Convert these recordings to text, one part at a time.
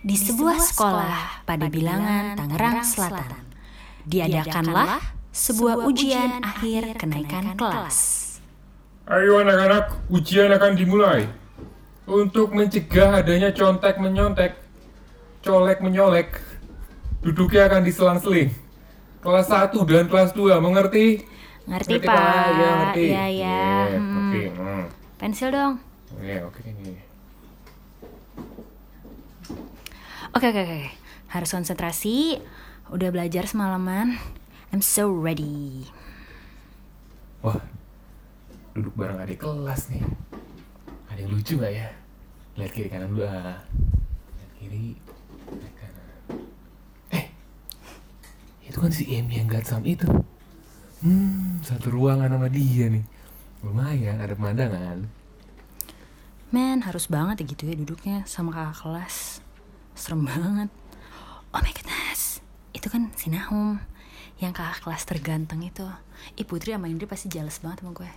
Di sebuah sekolah pada bilangan Tangerang Selatan, diadakanlah sebuah ujian akhir kenaikan kelas. Ayo anak-anak, ujian akan dimulai. Untuk mencegah adanya contek menyontek, colek menyolek, duduknya akan diselang-seling. Kelas 1 dan kelas 2, mengerti? Ngerti, Ngerti, Pak? Ya, ngerti. Iya, iya. Iya, Hmm. Oke, hmm. Pensil dong. Oke, oke, ini. Oke, oke, oke. Harus konsentrasi. Udah belajar semalaman. I'm so ready. Wah, duduk bareng adik kelas nih. Ada yang lucu nggak ya? Lihat kiri kanan dulu ah. Lihat kiri, lihat kanan. Eh, itu kan si Amy yang gatsam itu. Hmm, satu ruangan sama dia nih. Lumayan, ada pemandangan. Man, harus banget ya gitu ya duduknya sama kakak kelas. Serem banget. Oh my goodness. Itu kan si Nahum. Yang kakak kelas terganteng itu. Ih Putri sama Indri pasti jealous banget sama gue.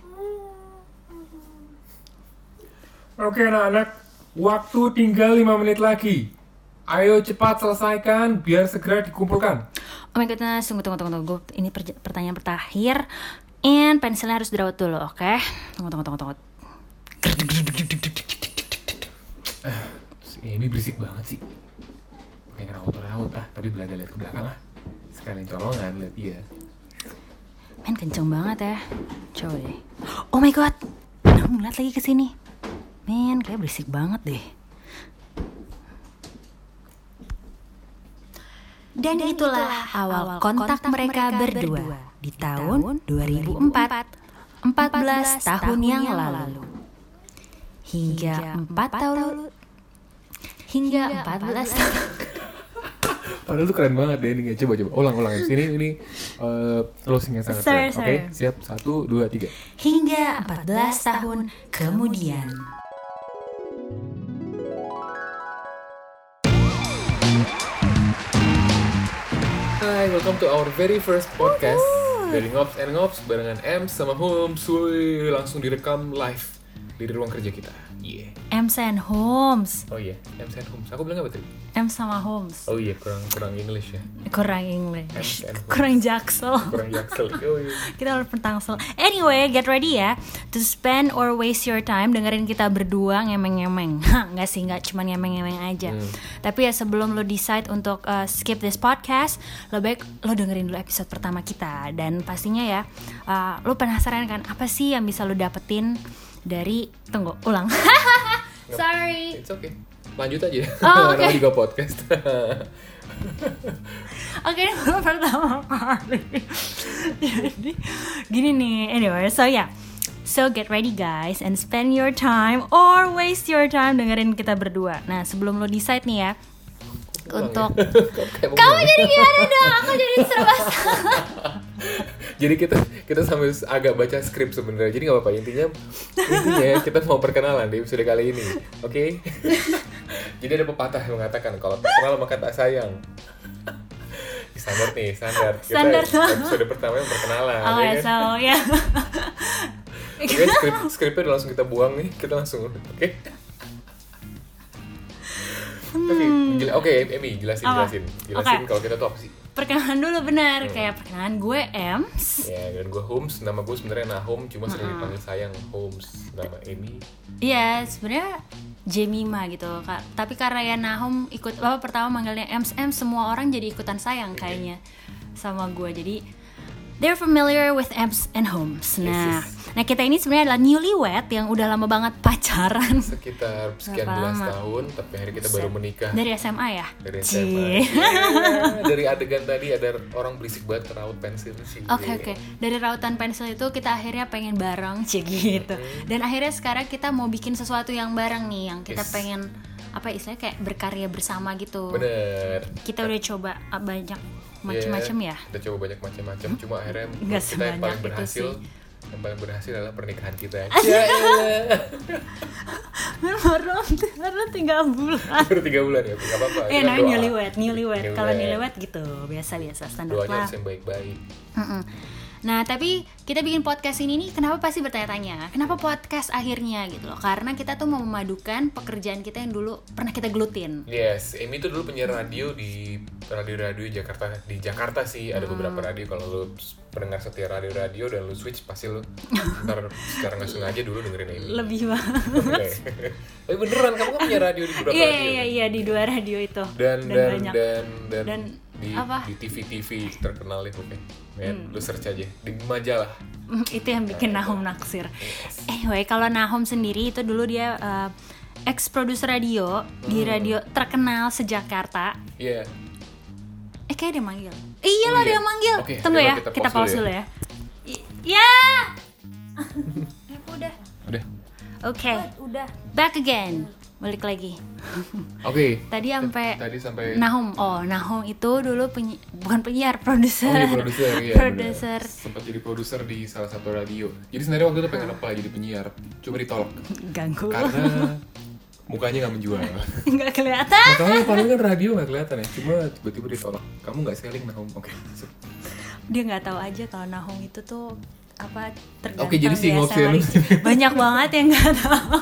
Oke anak-anak, waktu tinggal 5 menit lagi. Ayo cepat selesaikan biar segera dikumpulkan. Oh my goodness, tunggu, tunggu, tunggu, tunggu. Ini pertanyaan terakhir. And pensilnya harus dirawat dulu, oke? Tunggu, tunggu, tunggu, tunggu. Si Amy berisik banget sih. Kayak kena raut ah, tapi belajar lihat ke belakang lah. Sekalian colongan lihat dia. Men, kenceng banget ya. Coba deh. Oh my god. Nahum lihat lagi ke sini. Men, kayak berisik banget deh. Dan itulah awal kontak mereka berdua di tahun 2004, 14 tahun yang lalu. Hingga 4 tahun hingga 14 tahun Padahal tuh keren banget deh ini. Coba coba ulang ulang sini ini eh, closing yang sangat Sorry, keren. Oke, sorry. siap satu dua tiga. hingga 14 tahun kemudian. Hai, welcome to our very first podcast dari Ngops and Ngops barengan M sama Hum. Suy langsung direkam live di ruang kerja kita. Yeah. M and Holmes, Oh iya, M and Hum. Aku bilang apa tadi? M sama Holmes. Oh iya, kurang kurang English ya. Kurang English, Holmes. kurang jaksel. Kurang jaksel. Oh iya. kita harus pentangsel. Anyway, get ready ya to spend or waste your time dengerin kita berdua ngemeng-ngemeng. Hah, nggak sih, nggak cuma ngemeng-ngemeng aja. Hmm. Tapi ya sebelum lo decide untuk uh, skip this podcast, lo baik lo dengerin dulu episode pertama kita dan pastinya ya uh, lo penasaran kan apa sih yang bisa lo dapetin dari tunggu ulang. Sorry. It's okay. Lanjut aja. Oh, oke. Namanya juga podcast. Oke, ini baru pertama kali. Jadi, gini nih. Anyway, so ya. Yeah. So get ready guys and spend your time or waste your time dengerin kita berdua. Nah, sebelum lo decide nih ya untuk Kayak mau kamu jadi gimana dong? Aku jadi serba salah. Jadi kita kita sambil agak baca skrip sebenarnya. Jadi nggak apa-apa intinya intinya kita mau perkenalan di episode kali ini, oke? Jadi ada pepatah yang mengatakan kalau tak kenal maka tak sayang. Standar nih, standar. Kita Standar. episode pertama yang perkenalan. Oh, ya ya, kan? so ya. Oke, skrip skripnya udah langsung kita buang nih, kita langsung, oke? Oke, jela- oke, Emi jelasin, Hmm. Jelasin, jelasin Oke. kalau kita tuh apa sih? Perkenalan dulu benar, kayak perkenalan gue Ems. Ya, dan gue Holmes, nama gue sebenarnya Nahom, cuma sering dipanggil sayang Holmes. Nama Amy, Iya, sebenarnya Jemima gitu kak. Tapi karena ya Nahum ikut, bapak pertama manggilnya Ems Ems, semua orang jadi ikutan sayang kayaknya sama gue. Jadi they're familiar with Ems and Homes. Nah, nah kita ini sebenarnya adalah newlywed yang udah lama banget pacaran sekitar sekian belas lama? tahun, tapi hari kita baru menikah dari SMA ya. dari. SMA. Ya, dari adegan tadi ada orang berisik banget raut pensil sih. Oke oke, dari rautan pensil itu kita akhirnya pengen bareng, cie gitu. Dan akhirnya sekarang kita mau bikin sesuatu yang bareng nih, yang kita Yes. pengen apa istilahnya kayak berkarya bersama gitu. Bener. kita udah coba ah, banyak macam-macam ya Kita coba banyak macam-macam, cuma akhirnya Nggak kita yang paling berhasil, sih. yang paling berhasil adalah pernikahan kita. Ya elah. baru baru tiga bulan Baru tiga bulan ya, nggak apa-apa. eh namanya newlywed newlywed kalau Newlywed. gitu biasa biasa standar Doanya lah harus yang baik-baik. Mm-mm. Nah, tapi kita bikin podcast ini nih kenapa pasti bertanya-tanya, kenapa podcast akhirnya gitu loh? Karena kita tuh mau memadukan pekerjaan kita yang dulu pernah kita gelutin. Yes, Amy tuh dulu penyiar radio di radio-radio Jakarta di Jakarta sih ada Hmm. beberapa radio kalau lu pendengar setia radio-radio dan lu switch pasti lu ntar secara nggak sengaja dulu dengerin Amy. Lebih banget. Tapi beneran kamu kan punya radio di beberapa Iya radio. iya iya di dua radio itu. Dan dan banyak. dan dan, Dan di apa? di TV-TV terkenal itu oke. Men, lu search aja di majalah. Itu yang bikin Nahum naksir. Anyway, kalau Nahum sendiri itu dulu dia uh, ex produser radio di Hmm. radio terkenal sejakarta. Iya. Eh kayak dia manggil. Eh, iya Oh, lah iya. dia manggil. Oke, Tunggu ya, kita kita, pause dulu ya. Ya. Eh, udah. Udah. Oke. Udah. Back again. Balik lagi. Oke. Tadi sampai Tadi sampai Nahum. Oh, Nahum itu dulu penyi- bukan penyiar, produser. Oh iya produser iya. Produser. Sempat jadi produser di salah satu radio. Jadi sebenarnya waktu itu pengen apa jadi penyiar, cuma ditolak Ganggu. karena mukanya nggak menjual. Nggak kelihatan. Makanya paling kan radio nggak kelihatan ya, cuma tiba-tiba ditolak. Kamu nggak selling Nahum, oke. masuk. dia nggak tahu aja kalau Nahum itu tuh apa terganteng Oke, jadi si biasa Ngopsi lagi. lu. banyak banget yang nggak tahu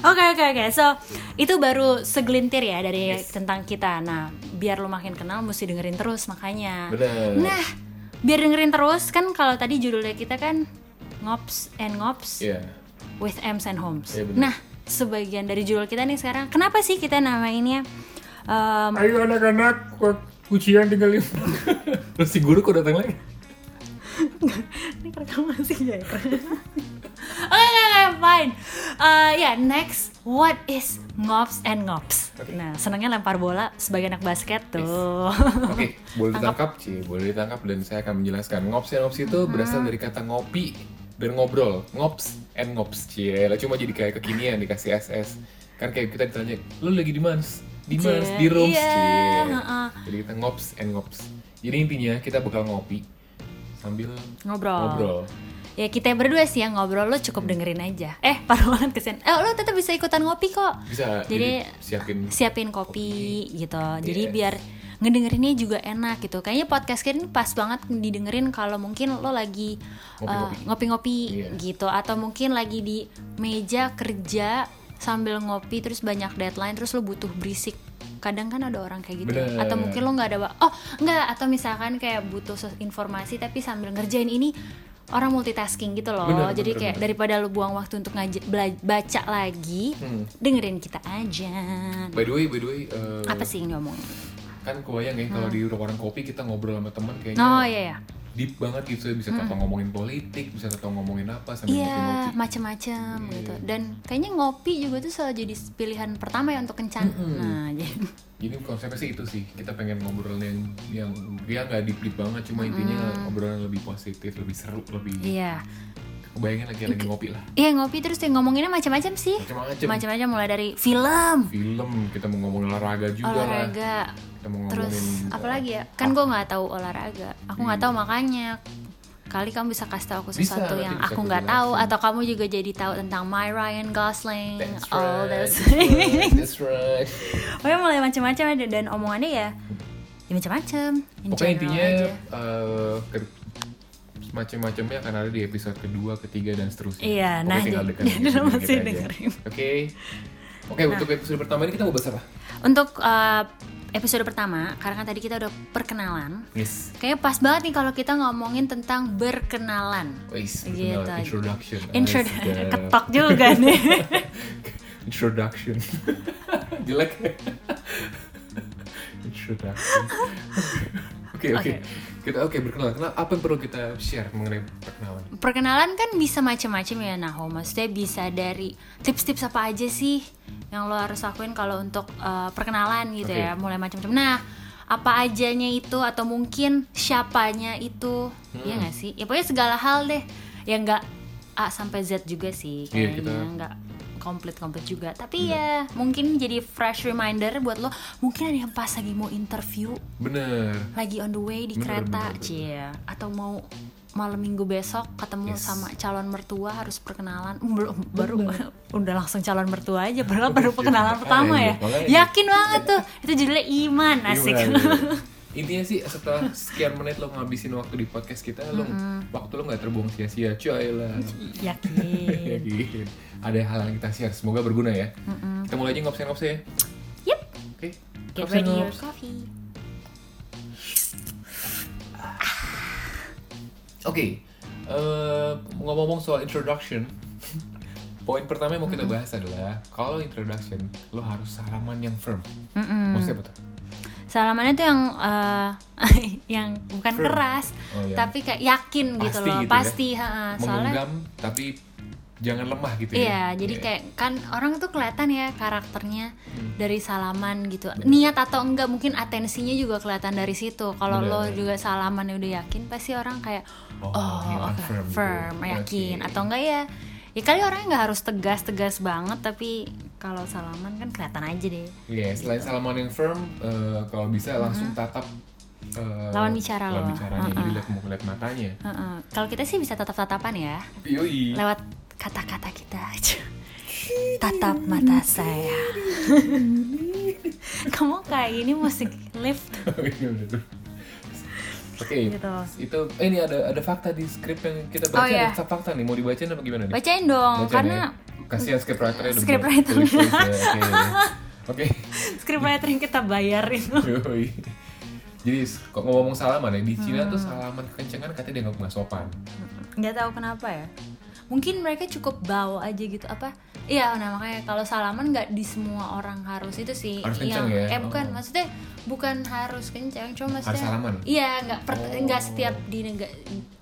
Oke oke oke, so itu baru segelintir ya dari tentang kita. Nah, biar lu makin kenal mesti dengerin terus makanya. Bener. Nah, biar dengerin terus kan kalau tadi judulnya kita kan ngops and ngops Iya. with M's and Homes. Iya, bener. nah, sebagian dari judul kita nih sekarang, kenapa sih kita namainnya um, Ayo anak-anak, kucian tinggal lima. Terus si guru kok datang lagi? Ini rekaman sih ya. Oke, fine. Uh, ya, next, what is ngops and ngops? Nah, senangnya lempar bola sebagai anak basket tuh. Oke, boleh ditangkap sih, boleh ditangkap dan saya akan menjelaskan. Ngops and ngops itu berasal dari kata ngopi dan ngobrol. Ngops and ngops, cie. Lah cuma jadi kayak kekinian dikasih SS. Kan kayak kita ditanya, lu lagi di mana? Di mana? Di rooms, iya, cie. Jadi kita ngops and ngops. Jadi intinya kita bakal ngopi sambil Ngobrol. ngobrol. Ya kita berdua sih yang ngobrol lo cukup dengerin aja. Eh, banget kesian. Eh, lo tetap bisa ikutan ngopi kok. Bisa Jadi, siapin siapin kopi gitu. Jadi Yes. biar ngedengerinnya juga enak gitu. Kayaknya podcast ini pas banget didengerin kalau mungkin lo lagi uh, Ngopi-ngopi. ngopi-ngopi Iya. gitu atau mungkin lagi di meja kerja sambil ngopi terus banyak deadline terus lo butuh berisik. Kadang kan ada orang kayak gitu. Bener. Atau mungkin lo nggak ada oh nggak atau misalkan kayak butuh informasi tapi sambil ngerjain ini orang multitasking gitu loh. Bener, Jadi bener, kayak bener. daripada lo buang waktu untuk ngaji, baca lagi, Hmm. dengerin kita aja. By the way, by the way, eh, Apa sih yang ngomong? kan kebayang ya kalau di warung kopi kita ngobrol sama teman kayaknya Oh iya ya. Deep banget gitu bisa hmm. ngomongin politik bisa atau ngomongin apa sambil Iya, ngopi-ngopi macem-macem Iya. gitu. Dan kayaknya ngopi juga tuh selalu jadi pilihan pertama ya untuk kencan. Nah, jadi jadi konsepnya sih itu sih kita pengen ngobrol yang yang dia nggak deep deep banget cuma intinya obrolan lebih positif lebih seru lebih iya. Kebayangin lagi lagi ngopi lah. Iya ngopi terus ya ngomonginnya macam-macam sih. macam-macam. Macam-macam mulai dari film, film kita mau ngomongin olahraga juga lah. Olahraga, kita mau terus ngomongin apalagi ya? Kan gue nggak tahu olahraga. Aku nggak tahu makanya. Kali kamu bisa kasih tahu aku Bisa, sesuatu nanti yang bisa aku nggak tahu. Atau kamu juga jadi tahu tentang my Ryan Gosling That's all right, those that's right, that's right. Pokoknya mulai macam-macam ada dan omongannya ya, ya macam-macam. Pokoknya intinya aja. ke- macam-macamnya akan ada di episode kedua, ketiga dan seterusnya. Iya, Pokoknya nah, tinggal jadi lo dengerin aja. dengerin. Oke, oke untuk episode pertama ini kita mau bahas apa? Untuk uh, episode pertama, karena kan tadi kita udah perkenalan, Yes. kayaknya pas banget nih kalau kita ngomongin tentang berkenalan. Wais, Gitu. introduction. Intro Astaga. ketok juga nih. introduction. Jelek. introduction. Oke, oke. Oke. Kita oke berkenalan. Kenapa apa yang perlu kita share mengenai perkenalan? perkenalan kan bisa macam-macam ya nah maksudnya bisa dari tips-tips apa aja sih yang lo harus lakuin kalau untuk uh, perkenalan gitu Oke. ya mulai macam-macam nah apa ajanya itu atau mungkin siapanya itu ya Hmm. nggak sih ya pokoknya segala hal deh yang nggak A sampai Z juga sih Iya, kayaknya kita- nggak komplit komplit juga. Tapi ya mungkin jadi fresh reminder buat lo mungkin ada yang pas lagi mau interview. Bener. lagi on the way di Bener, kereta cie. Atau mau malam minggu besok ketemu Yes. sama calon mertua harus perkenalan. Um, belum baru udah langsung calon mertua aja padahal baru perkenalan Makanya, pertama ya. makanya. yakin banget tuh itu judulnya iman asik. Gimana? intinya sih setelah sekian menit lo ngabisin waktu di podcast kita lo waktu lo nggak terbuang sia-sia coy lah Yakin. Yakin. ada hal yang kita share semoga berguna ya kita mulai aja ngopsen-ngopsen ya Yep. oke Get Ngopsen, ready your coffee. Oke, eh, ngomong-ngomong soal introduction, poin pertama yang mau kita bahas adalah kalau introduction lo harus salaman yang firm. Mm-mm. Maksudnya apa tuh? Salamannya tuh yang eh, yang bukan Firm. keras, Oh, iya. tapi kayak yakin gitu Pasti loh, gitu ya? pasti. ha-ha. Soalnya Menggenggam tapi jangan lemah gitu ya. Iya, jadi Iya. kayak kan orang tuh kelihatan ya karakternya Hmm. dari salaman gitu. Niat atau enggak mungkin atensinya juga kelihatan dari situ. Kalau Bener. lo juga salaman udah yakin, pasti orang kayak Oh, oh, yang oke, firm gitu. firm, yakin. Oke. Atau enggak ya? Ya kali orangnya nggak harus tegas-tegas banget, tapi kalau salaman kan kelihatan aja deh. Iya, selain salaman yang firm, eh, kalau bisa langsung tatap eh, Mm-hmm. Lawan bicara lawan lo. bicaranya, jadi Uh-uh. lihat mau lihat matanya. Heeh. Kalau kita sih bisa tatap-tatapan ya, Yoi. lewat kata-kata kita aja. Tatap mata saya. Kamu kayak ini musik lift. Iya, bener. Oke, Gitu. itu eh, ini ada ada fakta di skrip yang kita baca Oh, iya. ada fakta nih mau dibacain apa gimana nih? Bacain dong, Bacain karena ya. Kasihan scriptwriter udah Scriptwriter. buat tulis-tulis ya, Oke. Oke. scriptwriter yang kita bayarin. Yoi. Jadi kok ngomong salaman ya di Cina Hmm. tuh salaman kekencengan katanya dianggap nggak sopan. nggak tahu kenapa ya. Mungkin mereka cukup bau aja gitu apa? Iya, nah makanya kalau salaman nggak di semua orang harus itu sih. Harus yang, kenceng ya? Eh bukan, Oh. maksudnya bukan harus kencang, cuma maksudnya. salaman? Iya, nggak per- Oh. nggak setiap di negara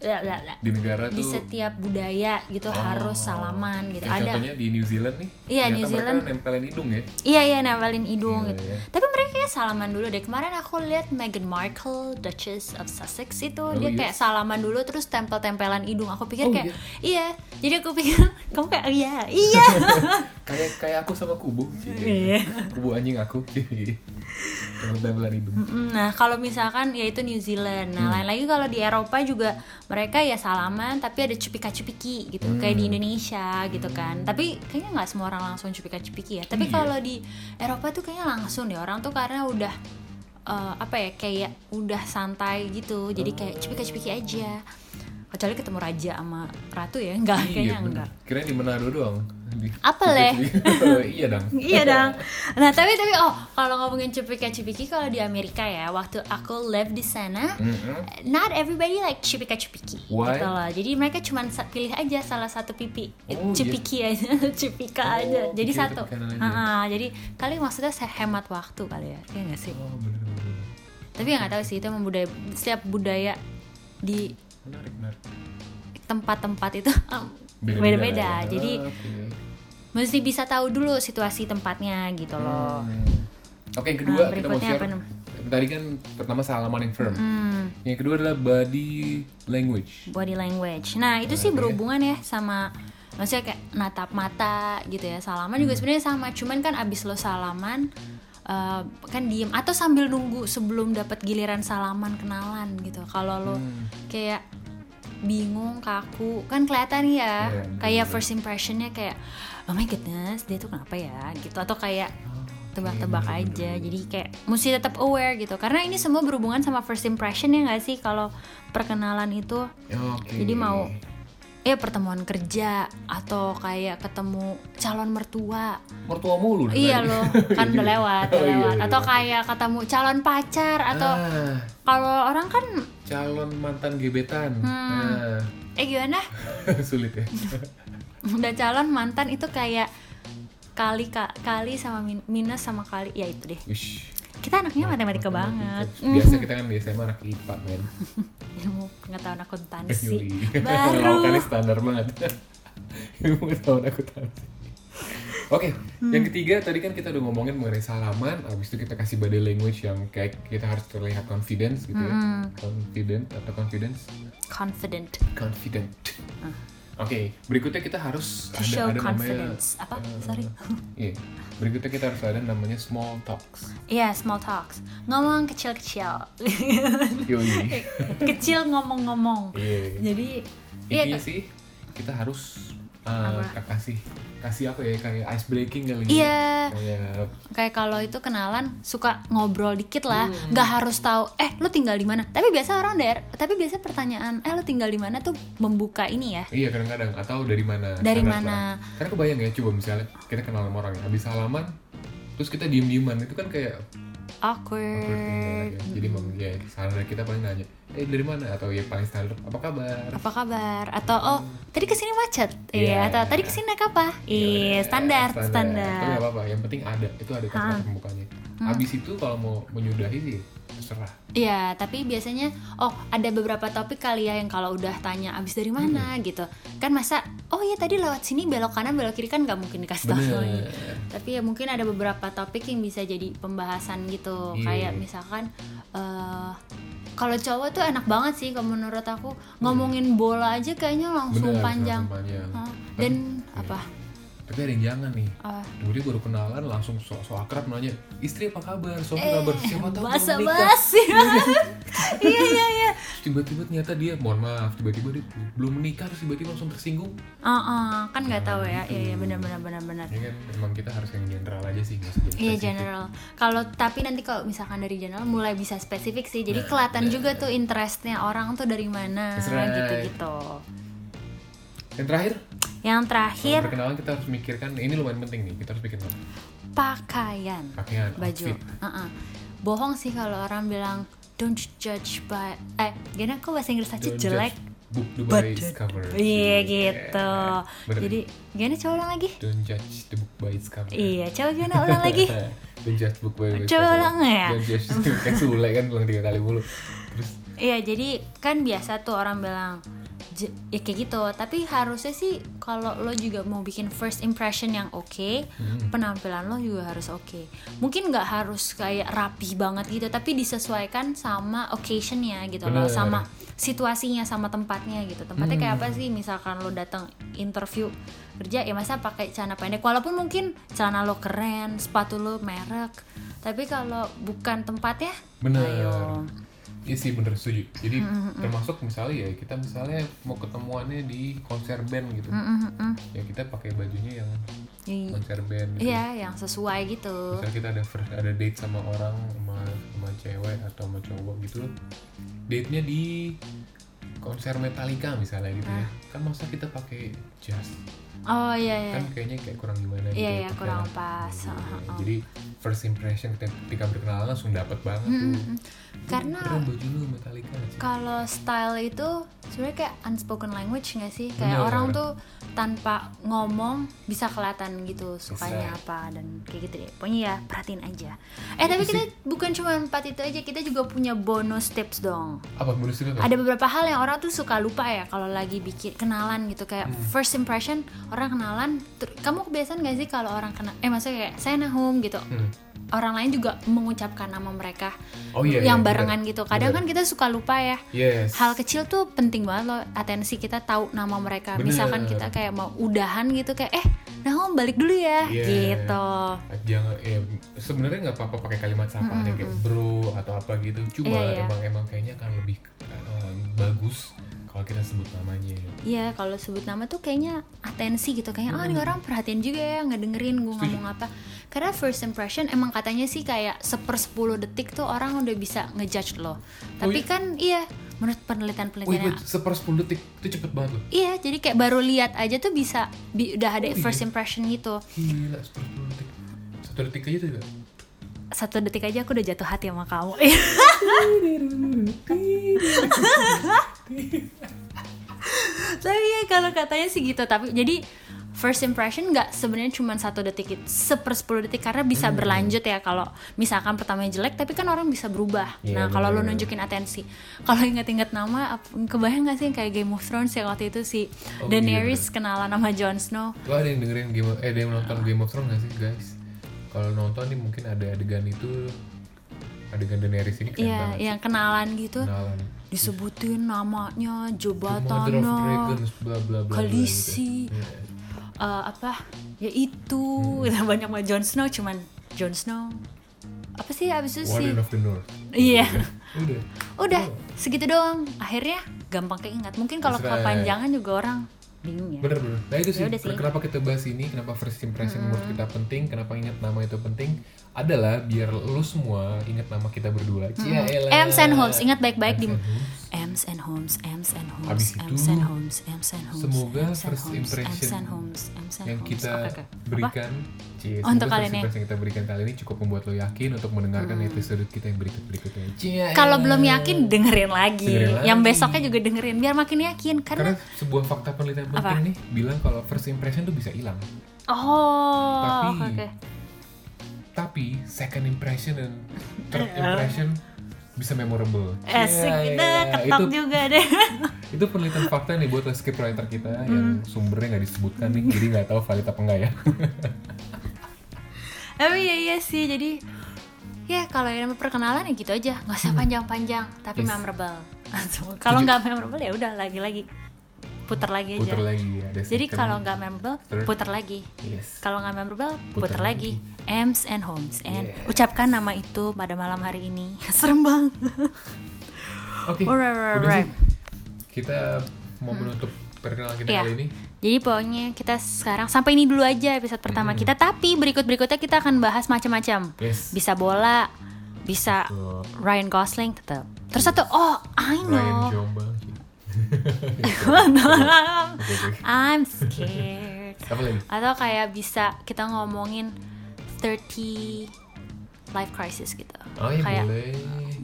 Di negara di tuh setiap budaya gitu Oh. harus salaman gitu. Kayak Ada. Contohnya di New Zealand nih. Iya, New mereka Zealand. nempelin hidung ya. Iya iya nempelin hidung Iya, gitu. iya. Tapi mereka kayak salaman dulu deh. Kemarin aku lihat Meghan Markle, Duchess of Sussex itu dia iya? kayak salaman dulu terus tempel-tempelan hidung. Aku pikir Oh, kayak iya. Jadi aku pikir kamu kayak iya iya. Kayak kayak aku sama kubu. Iya. kubu anjing aku. Hidung. Nah kalau misalkan ya itu New Zealand. Nah lain lagi kalau di Eropa juga mereka ya salaman tapi ada cupika-cupiki gitu kayak di Indonesia gitu kan. Tapi kayaknya nggak semua orang langsung cupika-cupiki ya. Tapi Iya. kalau di Eropa tuh kayaknya langsung deh orang tuh karena udah eh, apa ya kayak udah santai gitu. Jadi kayak cupika-cupiki aja. Kecuali ketemu raja sama ratu ya enggak kayaknya bener. enggak. Kira di Manado doang. Apa, Le? iya dong. iya dong. Nah tapi tapi oh kalau ngomongin cupika cupiki kalau di Amerika ya waktu aku live di sana, Mhm. not everybody like cupika cupiki Why? gitu loh. Jadi mereka cuma pilih aja salah satu pipi, Oh, cupiki aja, cupika Oh, aja. Jadi pikir satu. aja. Ha-ha, jadi kali maksudnya saya hemat waktu kali ya, ya nggak sih? Oh, bener-bener. Tapi ya nggak tahu sih itu budaya setiap budaya di Menarik, menarik. tempat-tempat itu Beda-beda ya. Jadi Oke. mesti bisa tahu dulu situasi tempatnya gitu loh. Hmm. Oke, yang kedua Nah, kita mau berikutnya share. Tadi kan pertama salaman yang firm. Hmm. Yang kedua adalah body language. body language. Nah itu sih Oke. berhubungan ya sama maksudnya kayak natap mata gitu ya. Salaman juga sebenarnya sama, cuman kan abis lo salaman eh, kan diem atau sambil nunggu sebelum dapat giliran salaman kenalan gitu. Kalau lo Hmm. kayak bingung kaku. Kan kelihatan ya Iya, kayak bener-bener. first impressionnya kayak oh my goodness dia tuh kenapa ya? Gitu. Atau kayak tebak-tebak Iya, aja. jadi kayak mesti tetap aware gitu. Karena ini semua berhubungan sama first impression ya nggak sih kalau perkenalan itu? Oke. jadi mau ya pertemuan kerja atau kayak ketemu calon mertua mertua mulu iya loh kan udah lewat udah Oh, iya, lewat iya. atau kayak ketemu calon pacar atau Ah, kalau orang kan calon mantan gebetan. Hmm. Nah, eh gimana sulit ya. udah calon mantan itu kayak kali ka- kali sama min- minus sama kali ya itu deh Wish. Kita anaknya matematika banget Biasa kita kan di SMA anak IPA men. ilmu pengetahuan akuntansi baru Kali standar banget. Ilmu pengetahuan akuntansi. Oke, Hmm. yang ketiga tadi kan kita udah ngomongin mengenai salaman, habis itu kita kasih body language yang kayak kita harus terlihat confidence gitu ya. Hmm. Confident atau confidence? confident Confident. Oke, berikutnya kita harus to show ada, ada namanya confidence apa eh, sorry Iya, berikutnya kita harus ada namanya small talks. Iya, small talks. Ngomong kecil-kecil. Yoi. Kecil ngomong-ngomong. Iya. Jadi iya Intinya sih kita harus uh, kasih kasih apa ya kayak ice breaking kali. Iya. kayak kayak kalau itu kenalan suka ngobrol dikit lah. Hmm. nggak harus tahu eh lu tinggal di mana? Tapi biasa orang daer tapi biasa pertanyaan eh lu tinggal di mana? tuh membuka ini ya. Iya kadang-kadang. Atau dari mana. Dari mana? karena kebayang ya coba misalnya kita kenal sama orang ya habis salaman terus kita diem dieman itu kan kayak awkward, ya. jadi emang ya standar kita paling nanya eh dari mana? Atau ya paling standar apa kabar? Apa kabar? Atau oh tadi ke sini macet. Iya Iya. atau tadi ke sini naik apa? Iya Ya, standar tapi standar. Nggak apa-apa yang penting ada itu ada kata pembukanya Hmm. habis itu kalau mau menyudahi sih terserah. Iya, tapi biasanya oh ada beberapa topik kali ya yang kalau udah tanya abis dari mana? Gitu. Kan masa oh ya tadi lewat sini belok kanan belok kiri kan nggak mungkin dikasih tahu. Bener. Tapi ya mungkin ada beberapa topik yang bisa jadi pembahasan gitu. Iya. kayak misalkan eh kalau cowok tuh enak banget sih kalau menurut aku. Ngomongin bola aja kayaknya langsung Bener, panjang. langsung panjang. Hah, dan apa tapi ada yang jangan nih Ah. Dulu baru kenalan langsung so, so akrab nanya istri apa kabar suami Eh, kabar siapa tahu basa basi iya iya iya tiba-tiba ternyata dia mohon maaf tiba-tiba dia belum menikah terus tiba-tiba langsung tersinggung Ah, ah, kan nggak tahu ya iya iya benar benar benar benar ya kan emang kita harus yang general aja sih Iya general. Kalau tapi nanti kalau misalkan dari general mulai bisa spesifik sih. Jadi Nah, kelihatan nah. juga tuh interestnya orang tuh dari mana right. gitu-gitu. yang terakhir Yang kalau terakhir perkenalan kita harus mikirkan ini lumayan penting nih kita harus pikir apa? pakaian, pakaian baju. outfit. Uh-uh. Bohong sih kalau orang bilang don't judge by eh gimana kok bahasa Inggris aja Don't jelek. book the by its cover Iya gitu. Bener. Jadi gimana coba ulang lagi? don't judge the book by its cover Iya, coba gimana ulang lagi? don't judge book by its Coba cover ulang ya? don't judge kayak Sule kan ulang tiga kali mulu terus Iya, jadi kan biasa tuh orang bilang ya kayak gitu. Tapi harusnya sih kalau lo juga mau bikin first impression yang oke, Hmm. penampilan lo juga harus oke. Mungkin nggak harus kayak rapi banget gitu, tapi disesuaikan sama occasionnya gitu loh, Bener. sama situasinya, sama tempatnya gitu. Tempatnya kayak Hmm. apa sih? Misalkan lo datang interview kerja ya masa pakai celana pendek walaupun mungkin celana lo keren sepatu lo merek tapi kalau bukan tempatnya Bener. ayo Iya sih bener setuju. Jadi Hmm, termasuk misalnya ya kita misalnya mau ketemuannya di konser band gitu. Mm, mm, mm. Ya kita pakai bajunya yang I- konser band gitu. Iya, yang sesuai gitu. Misalnya kita ada first, ada date sama orang sama sama cewek atau sama cowok gitu. Date-nya di konser Metallica misalnya gitu ya. Kan masa kita pakai jas Oh iya iya. kan kayaknya kayak kurang gimana gitu Iya, ya, iya, kurang pas. Gitu. Heeh. Jadi first impression ketika ketika berkenalan langsung dapat banget tuh. Karena Keren baju lu Metallica sih. kalau style itu sebenarnya kayak unspoken language nggak sih? Kayak Bener. orang tuh tanpa ngomong bisa kelihatan gitu sukanya apa dan kayak gitu deh. Pokoknya ya perhatiin aja. Eh tapi kita bukan cuma empat itu aja, kita juga punya bonus tips dong. Apa menurut lu? ada beberapa hal yang orang tuh suka lupa ya kalau lagi bikin kenalan gitu kayak Hmm. first impression orang kenalan kamu kebiasaan gak sih kalau orang kenal eh maksudnya kayak saya Nahum gitu Hmm. orang lain juga mengucapkan nama mereka Oh iya, yang iya, barengan bener. gitu kadang Bener. kan kita suka lupa ya Yes. hal kecil tuh penting banget loh atensi kita tahu nama mereka Bener. misalkan kita kayak mau udahan gitu kayak eh Nahum balik dulu ya Iya. gitu jangan ya sebenarnya nggak apa-apa pakai kalimat sapaan yang kayak bro atau apa gitu cuma Iya, iya. emang emang kayaknya akan lebih eh, bagus kalau kita sebut namanya Iya, kalau sebut nama tuh kayaknya atensi gitu, kayaknya ah ini orang perhatian juga ya nggak dengerin gue ngomong apa. Karena first impression emang katanya sih kayak seper 10 detik tuh orang udah bisa ngejudge lo. Tapi iya? kan iya, menurut Wih, penelitian-penelitian wait, seper 10 detik itu cepet banget loh Iya, jadi kayak baru lihat aja tuh bisa bi- udah ada Oh, iya? first impression gitu. gila seper 10 detik satu detik aja tuh juga Satu detik aja aku udah jatuh hati sama kamu. Tapi ya kalau katanya sih gitu, tapi jadi first impression nggak sebenarnya cuma satu detik seper 10 detik karena bisa Hmm. berlanjut ya kalau misalkan pertamanya jelek tapi kan orang bisa berubah. Nah Iya, kalau lo nunjukin atensi kalau inget-inget nama kebayang nggak sih yang kayak Game of Thrones ya waktu itu si Oh, Daenerys kenalan sama Jon Snow? Lo ada yang dengerin game eh ada yang nonton Game of Thrones gak sih guys kalau nonton nih mungkin ada adegan itu adegan Daenerys ini keren Iya, banget yang kenalan gitu kenalan disebutin namanya, jabatannya, Khaleesi. gitu. Iya. eh, apa? Ya itu, Hmm. banyak banget Jon Snow cuman Jon Snow. Apa sih abis itu sih? Warden of the North Iya. udah Udah, segitu doang. Akhirnya gampang keingat. Mungkin kalau kepanjangan juga orang bingung ya Bener bener. Nah itu sih, Ya sih. Hmm. kenapa kita bahas ini, kenapa first impression menurut kita penting, kenapa ingat nama itu penting, adalah biar lu semua ingat nama kita berdua. Cia elah. Hmm. Ems and Holmes ingat baik-baik di Ems and Holmes. Ems and Holmes Abis Ems and Holmes Ems and Holmes semoga and first Holmes, impression and Holmes and yang Holmes. kita. Apa? berikan, Cie, Oh, untuk semoga kali first ini. impression yang kita berikan kali ini cukup membuat lo yakin untuk mendengarkan episode kita yang berikut berikutnya. Cia kalau belum yakin dengerin lagi. Dengerin yang lagi. besoknya juga dengerin biar makin yakin karena karena, sebuah fakta penelitian penting Apa? nih bilang kalau first impression tuh bisa hilang. oh Tapi oke tapi second impression dan third impression bisa memorable. Asik Cia kita elah. ketok itu juga deh. itu penelitian fakta nih buat script writer kita yang Hmm. sumbernya nggak disebutkan nih jadi nggak tahu valid apa enggak ya Tapi ya iya sih jadi ya kalau yang perkenalan ya gitu aja nggak usah panjang-panjang tapi Yes. memorable. kalau nggak memorable ya udah lagi-lagi puter lagi aja. puter lagi ada Jadi kalau nggak memorable puter lagi. yes Kalau nggak memorable Puter puter, lagi. Ems and Holmes and Yes. ucapkan nama itu pada malam hari ini. Serem banget. oke alright, udah sih alright. kita mau menutup perkenalan kita Iya. kali ini Jadi pokoknya kita sekarang sampai ini dulu aja episode pertama Mm-mm. kita. Tapi berikut berikutnya kita akan bahas macam-macam. yes Bisa bola, bisa Tuh, Ryan Gosling tetap. Terus satu, oh I Ryan know. Jombang. I'm scared. apa lagi Atau kayak bisa kita ngomongin 30 life crisis gitu. oh iya kayak boleh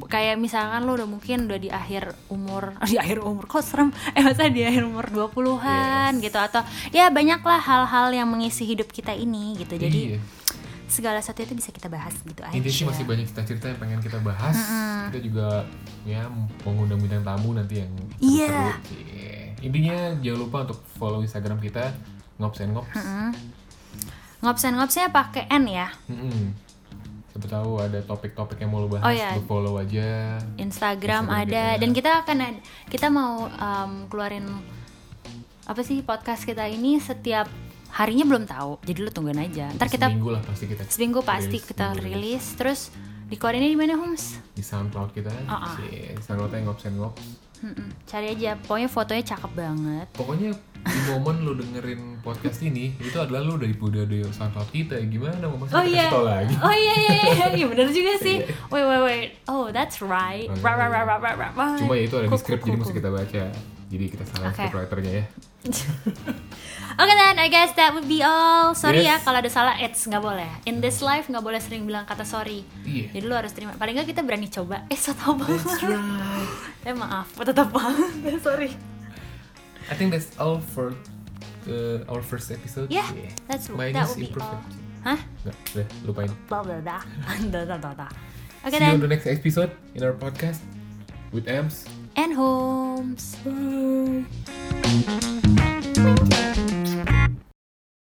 kayak misalkan lu udah mungkin udah di akhir umur di akhir umur kok serem eh masa di akhir umur 20-an Yes. gitu atau ya banyaklah hal-hal yang mengisi hidup kita ini gitu. Jadi iya. Segala sesuatu itu bisa kita bahas gitu aja. Intinya sih masih banyak cerita-cerita yang pengen kita bahas. Kita juga ya mengundang bintang tamu nanti yang Iya. Cie. Intinya jangan lupa untuk follow Instagram kita ngops and ngops. Ngops-ngopsnya pakai N ya. Mm-mm. Siapa tahu ada topik-topik yang mau lo bahas, Oh, iya. lo follow aja. Instagram, Instagram ada kita. dan kita akan kita mau um, keluarin apa sih podcast kita ini setiap harinya belum tahu jadi lu tungguin aja ntar kita seminggu lah pasti kita. seminggu pasti rilis, kita seminggu rilis terus dikeluarinnya di mana Homes di SoundCloud kita. Ah, ah. Cie. SoundCloudnya ngops and ngops. Mm-mm. cari aja pokoknya fotonya cakep banget Pokoknya di momen lo dengerin podcast ini itu adalah lo dari udah di SoundCloud kita gimana mau masa oh iya tau lagi. oh iya iya iya iya benar juga sih wait wait wait oh that's right Oh, iya, right right iya. right right right Cuma ya itu ada di script jadi mesti kita baca. Jadi kita salah Oke. script writernya ya. Okay then, I guess that would be all. Sorry ya Yes. kalau ada salah, it's nggak boleh. In this life nggak boleh sering bilang kata sorry. Iya. Jadi lu harus terima. Paling nggak kita berani coba. Eh, so tau banget. That's right. Eh maaf, tetap banget. sorry. I think that's all for uh, our first episode. Yeah, that's Mine that would be all. Hah? Nggak, udah lupain. Blah blah blah. Dah. Okay See you on then, the next episode in our podcast with Ems. And homes. Bye.